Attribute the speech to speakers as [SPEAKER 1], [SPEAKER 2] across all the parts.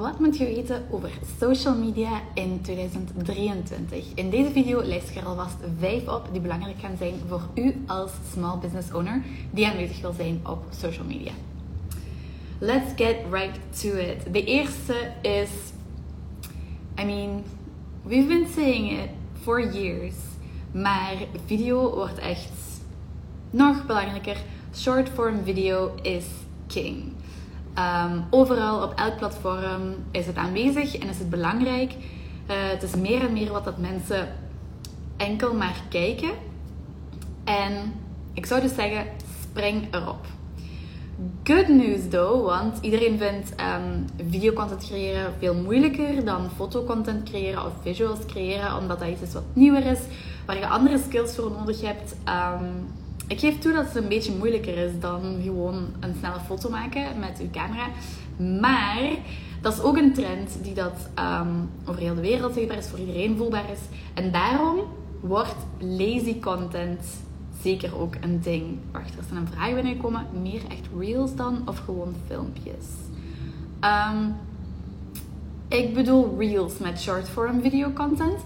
[SPEAKER 1] Wat moet je weten over social media in 2023? In deze video lijst ik er alvast 5 op die belangrijk gaan zijn voor u als small business owner die aanwezig wil zijn op social media. Let's get right to it. De eerste is, I mean, we've been saying it for years, maar video wordt echt nog belangrijker. Short form video is king. Um, overal op elk platform is het aanwezig en is het belangrijk. Uh, het is meer en meer wat dat mensen enkel maar kijken. En ik zou dus zeggen, spring erop. Good news though, want iedereen vindt um, videocontent creëren veel moeilijker dan fotocontent creëren of visuals creëren, omdat dat iets is wat nieuwer is, waar je andere skills voor nodig hebt. Um, ik geef toe dat het een beetje moeilijker is dan gewoon een snelle foto maken met uw camera. Maar dat is ook een trend die dat um, over heel de wereld zichtbaar is, voor iedereen voelbaar is. En daarom wordt lazy content zeker ook een ding. Wacht, er is een vraag binnengekomen. Meer echt reels dan of gewoon filmpjes? Um, ik bedoel reels met short form video content.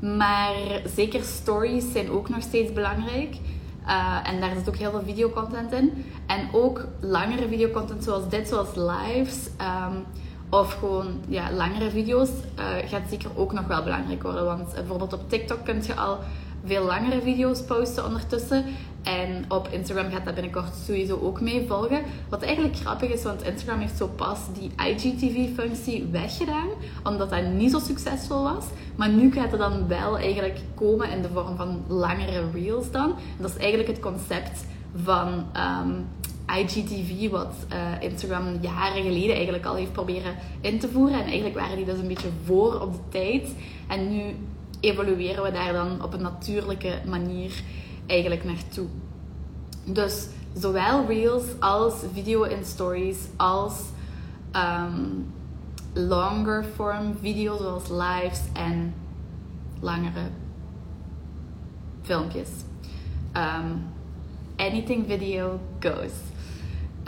[SPEAKER 1] Maar zeker stories zijn ook nog steeds belangrijk. Uh, en daar zit ook heel veel videocontent in. En ook langere videocontent zoals dit, zoals lives. Um, of gewoon ja, langere video's uh, gaat zeker ook nog wel belangrijk worden. Want uh, bijvoorbeeld op TikTok kun je al veel langere video's posten ondertussen. En op Instagram gaat dat binnenkort sowieso ook mee volgen. Wat eigenlijk grappig is, want Instagram heeft zo pas die IGTV-functie weggedaan, omdat dat niet zo succesvol was. Maar nu gaat het dan wel eigenlijk komen in de vorm van langere reels dan. Dat is eigenlijk het concept van ehm, IGTV, wat uh, Instagram jaren geleden eigenlijk al heeft proberen in te voeren. En eigenlijk waren die dus een beetje voor op de tijd. En nu evolueren we daar dan op een natuurlijke manier eigenlijk naartoe. Dus zowel reels als video in stories als um, longer form video's zoals lives en langere filmpjes. Um, anything video goes.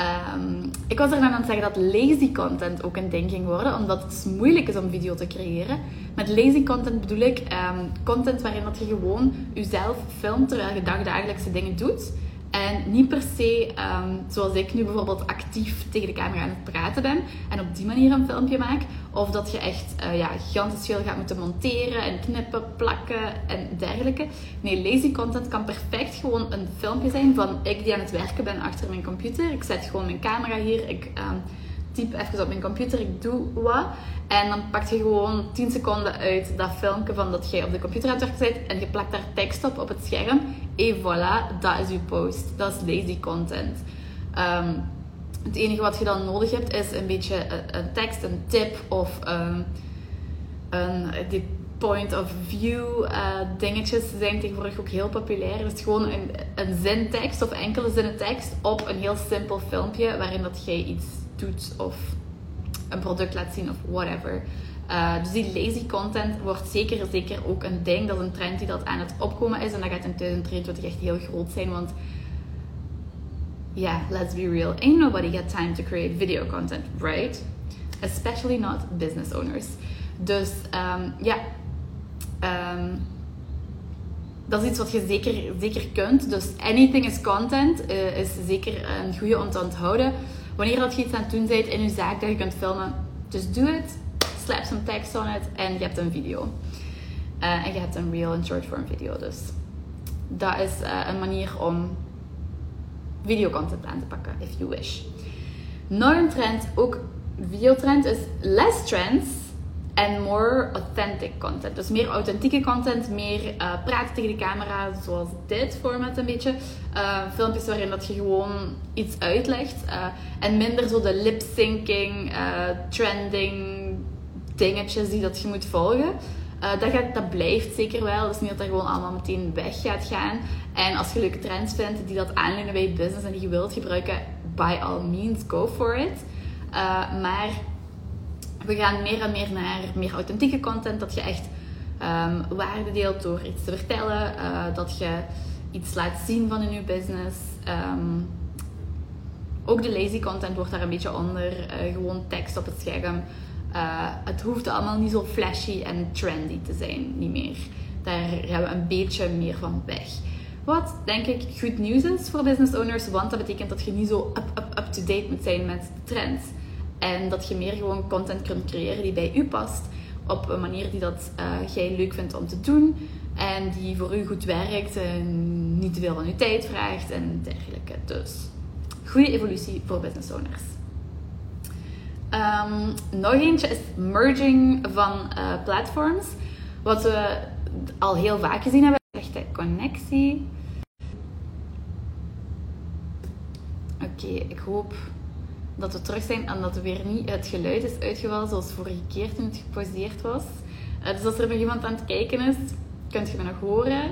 [SPEAKER 1] Um, ik was er dan aan het zeggen dat lazy content ook een ding ging worden, omdat het moeilijk is om video te creëren. Met lazy content bedoel ik um, content waarin dat je gewoon jezelf filmt terwijl je dagdagelijkse dingen doet. En niet per se, um, zoals ik nu bijvoorbeeld actief tegen de camera aan het praten ben en op die manier een filmpje maak. Of dat je echt uh, ja, gigantisch veel gaat moeten monteren en knippen, plakken en dergelijke. Nee, lazy content kan perfect gewoon een filmpje zijn van ik die aan het werken ben achter mijn computer. Ik zet gewoon mijn camera hier, ik um, typ even op mijn computer, ik doe wat. En dan pak je gewoon 10 seconden uit dat filmpje van dat jij op de computer aan het werken bent en je plakt daar tekst op op het scherm. En voilà, dat is je post. Dat is lazy content. Um, het enige wat je dan nodig hebt is een beetje een, tekst, een tip of um, een, die point of view uh, dingetjes zijn tegenwoordig ook heel populair. Dus gewoon een, een zin tekst of enkele zinnen tekst op een heel simpel filmpje waarin dat jij iets of een product laat zien of whatever. Uh, dus die lazy content wordt zeker, zeker ook een ding. Dat is een trend die dat aan het opkomen is. En dat gaat in 2023 echt heel groot zijn. Want yeah, let's be real. Ain't nobody got time to create video content, right? Especially not business owners. Dus um, ja, um, dat is iets wat je zeker, zeker kunt. Dus anything is content uh, is zeker een goede om te onthouden. Wanneer dat je iets aan het doen bent in je zaak dat je kunt filmen, just do it. Slap some text on it en je hebt een video. Uh, en je hebt een real en short form video. Dus dat is uh, een manier om videocontent aan te pakken, if you wish. Nog een trend, ook videotrend, is less trends en more authentic content. Dus meer authentieke content, meer uh, praten tegen de camera, zoals dit format een beetje. Uh, filmpjes waarin dat je gewoon iets uitlegt. Uh, en minder zo de lip-syncing, trending dingetjes die dat je moet volgen. dat, gaat, dat blijft zeker wel. Is niet dat dat gewoon allemaal meteen weg gaat gaan. En als je leuke trends vindt die dat aanleunen bij je business en die je wilt gebruiken, by all means, go for it. maar we gaan meer en meer naar meer authentieke content. Dat je echt um, waarde deelt door iets te vertellen. Uh, dat je iets laat zien van in je business. Um, ook de lazy content wordt daar een beetje onder. Uh, gewoon tekst op het scherm. Uh, het hoeft allemaal niet zo flashy en trendy te zijn, niet meer. Daar gaan we een beetje meer van weg. Wat denk ik goed nieuws is voor business owners, want dat betekent dat je niet zo up-to-date moet zijn met de trends. En dat je meer gewoon content kunt creëren die bij u past. Op een manier die dat uh, jij leuk vindt om te doen. En die voor u goed werkt en niet te veel van uw tijd vraagt en dergelijke. Dus goede evolutie voor business owners. Um, nog eentje is merging van uh, platforms. Wat we al heel vaak gezien hebben. Echte connectie. Oké, ik hoop dat we terug zijn en dat er weer niet het geluid is uitgevallen zoals vorige keer toen het gepauzeerd was. Uh, dus als er nog iemand aan het kijken is, kunt je me nog horen.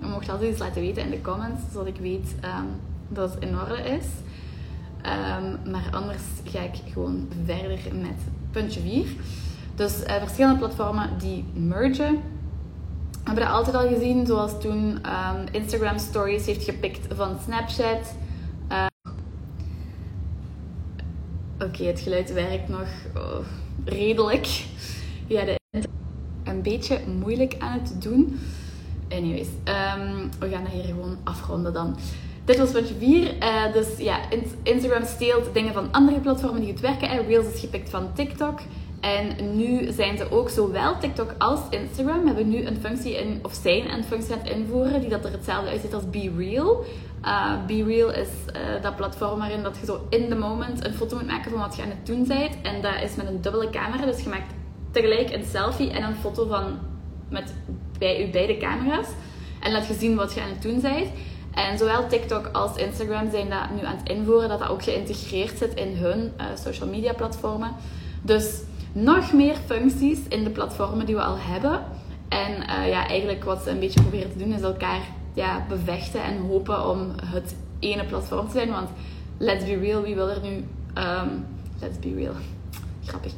[SPEAKER 1] Je mocht altijd iets laten weten in de comments, zodat ik weet um, dat het in orde is. Um, maar anders ga ik gewoon verder met puntje 4. Dus uh, verschillende platformen die mergen. We hebben dat altijd al gezien, zoals toen um, Instagram Stories heeft gepikt van Snapchat. Uh, Oké, het geluid werkt nog oh, redelijk. Ja, de een beetje moeilijk aan het doen. Anyways, um, we gaan dat hier gewoon afronden dan. Dit was puntje 4. Uh, eh, dus ja, Instagram steelt dingen van andere platformen die goed werken. En Reels is gepikt van TikTok. En nu zijn ze ook, zowel TikTok als Instagram, hebben nu een functie in, of zijn een functie aan het invoeren die dat er hetzelfde uitziet als Be Real. Uh, Be Real is uh, dat platform waarin dat je zo in the moment een foto moet maken van wat je aan het doen bent. En dat is met een dubbele camera, dus je maakt tegelijk een selfie en een foto van met bij je beide camera's. En laat je zien wat je aan het doen bent. En zowel TikTok als Instagram zijn dat nu aan het invoeren, dat dat ook geïntegreerd zit in hun uh, social media platformen. Dus nog meer functies in de platformen die we al hebben. En uh, ja, eigenlijk wat ze een beetje proberen te doen is elkaar ja, bevechten en hopen om het ene platform te zijn. Want let's be real, wie wil er nu... Um, let's be real. Grappig.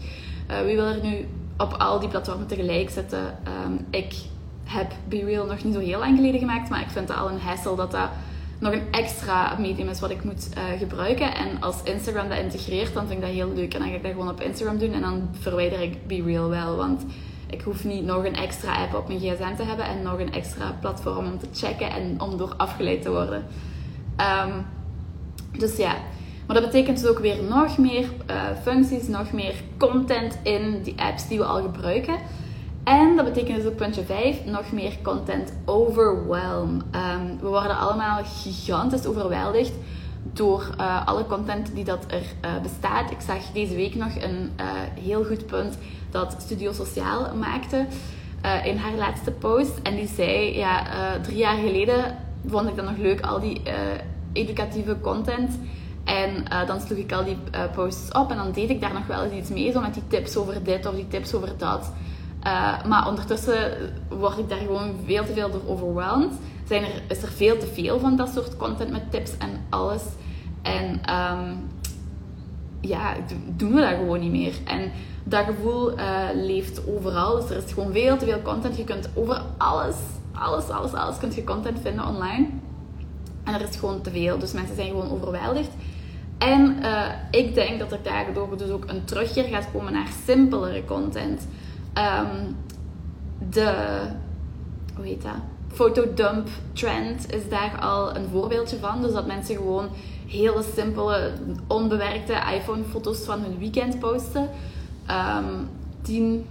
[SPEAKER 1] Uh, wie wil er nu op al die platformen tegelijk zetten? Um, ik heb Be Real nog niet zo heel lang geleden gemaakt, maar ik vind het al een hassle dat dat nog een extra medium is wat ik moet uh, gebruiken. En als Instagram dat integreert, dan vind ik dat heel leuk. En dan ga ik dat gewoon op Instagram doen en dan verwijder ik Be Real wel. Want ik hoef niet nog een extra app op mijn gsm te hebben en nog een extra platform om te checken en om door afgeleid te worden. Um, dus ja, maar dat betekent dus ook weer nog meer uh, functies, nog meer content in die apps die we al gebruiken. En dat betekent dus ook puntje 5, nog meer content overwhelm. Um, we worden allemaal gigantisch overweldigd door uh, alle content die dat er uh, bestaat. Ik zag deze week nog een uh, heel goed punt dat Studio Sociaal maakte in haar laatste post. En die zei, ja, drie jaar geleden vond ik dat nog leuk, al die educatieve content. En dan sloeg ik al die posts op en dan deed ik daar nog wel eens iets mee, zo met die tips over dit of die tips over dat. Uh, maar ondertussen word ik daar gewoon veel te veel door overwhelmed. Zijn er, is er veel te veel van dat soort content met tips en alles. En um, ja, doen we dat gewoon niet meer. En dat gevoel uh, leeft overal. Dus er is gewoon veel te veel content. Je kunt over alles, alles, alles, alles kunt je content vinden online. En er is gewoon te veel. Dus mensen zijn gewoon overweldigd. En uh, ik denk dat er daardoor dus ook een terugkeer gaat komen naar simpelere content. Um, de, hoe heet dat? Fotodump trend is daar al een voorbeeldje van. Dus dat mensen gewoon hele simpele, onbewerkte iPhone-foto's van hun weekend posten. Um, tien,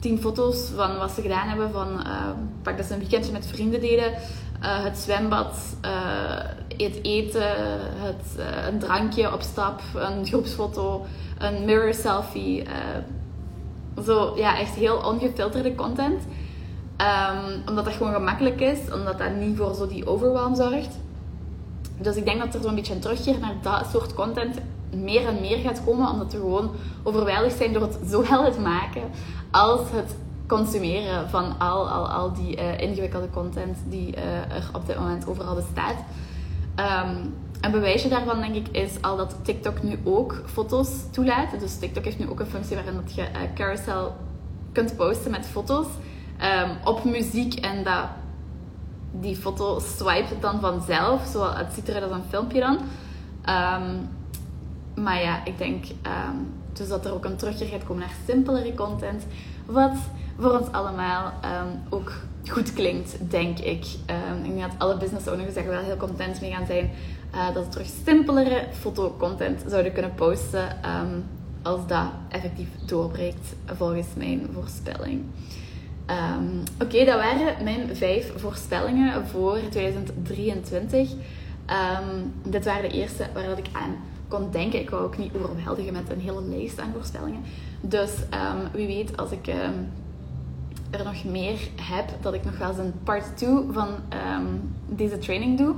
[SPEAKER 1] tien foto's van wat ze gedaan hebben. Van, uh, pak dat ze een weekendje met vrienden deden. Uh, het zwembad, uh, het eten, het, uh, een drankje op stap, een groepsfoto, een mirror selfie zo, ja, echt heel ongefilterde content. Um, omdat dat gewoon gemakkelijk is, omdat dat niet voor zo die overwhelm zorgt. Dus ik denk dat er zo'n beetje een terugkeer naar dat soort content meer en meer gaat komen, omdat we gewoon overweldigd zijn door het zowel het maken als het consumeren van al, al, al die uh, ingewikkelde content die uh, er op dit moment overal bestaat. Um, een bewijsje daarvan, denk ik, is al dat TikTok nu ook foto's toelaat. Dus TikTok heeft nu ook een functie waarin dat je uh, carousel kunt posten met foto's um, op muziek en dat die foto swipe dan vanzelf. Zo, het ziet eruit als een filmpje dan. Um, maar ja, ik denk um, dus dat er ook een terugkeer gaat komen naar simpelere content. Wat voor ons allemaal ehm, ook goed klinkt, denk ik. Um, ik denk dat alle business owners er wel heel content mee gaan zijn. Uh, dat ze terug simpelere fotocontent zouden kunnen posten. Um, als dat effectief doorbreekt, volgens mijn voorspelling. Oké, dat waren mijn vijf voorspellingen voor 2023. dit waren de eerste waar ik aan kon denken. Ik wou ook niet overweldigen met een hele lijst aan voorspellingen. Dus wie weet, als ik er nog meer heb, dat ik nog wel eens een part 2 van ehm, deze training doe.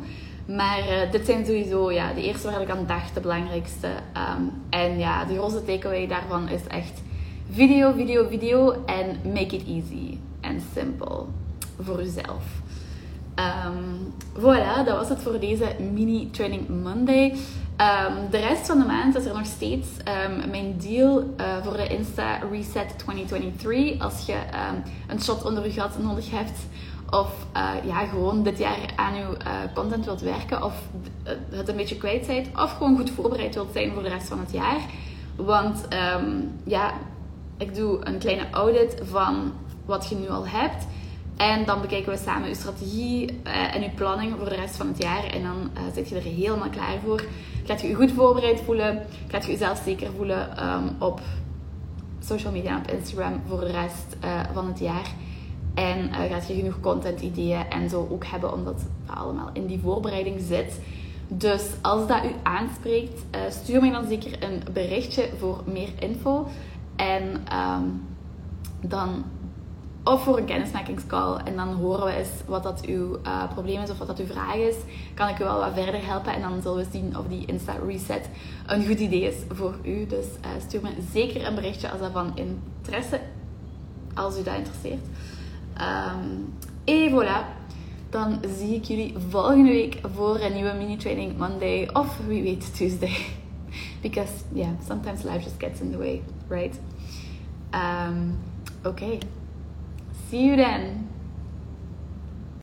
[SPEAKER 1] Maar uh, dit zijn sowieso ja, de eerste waar ik aan dacht, de belangrijkste. Ehm, en ja, de grootste takeaway daarvan is echt video, video, video en make it easy en simple voor jezelf. Um, voilà, dat was het voor deze mini training Monday. Um, de rest van de maand is er nog steeds um, mijn deal uh, voor de Insta Reset 2023. Als je een shot onder je gat nodig hebt of uh, ja, gewoon dit jaar aan je uh, content wilt werken of het een beetje kwijt bent of gewoon goed voorbereid wilt zijn voor de rest van het jaar. Want ja, ik doe een kleine audit van wat je nu al hebt. En dan bekijken we samen uw strategie uh, en uw planning voor de rest van het jaar. En dan uh, zit je er helemaal klaar voor. Gaat je je goed voorbereid voelen. Gaat je jezelf zeker voelen um, op social media en op Instagram voor de rest uh, van het jaar. En gaat je genoeg content, ideeën en zo ook hebben, omdat dat allemaal in die voorbereiding zit. Dus als dat u aanspreekt, stuur mij dan zeker een berichtje voor meer info. En um, dan of voor een kennismakingscall. En dan horen we eens wat dat uw uh, probleem is of wat dat uw vraag is. Kan ik u wel wat verder helpen. En dan zullen we zien of die Insta Reset een goed idee is voor u. Dus uh, stuur me zeker een berichtje als dat van interesse, als u dat interesseert. Um, et voilà. Dan zie ik jullie volgende week voor een nieuwe mini-training Monday. Of wie weet Tuesday. Because, yeah, sometimes life just gets in the way, right? Um, Oké. Okay. See you then.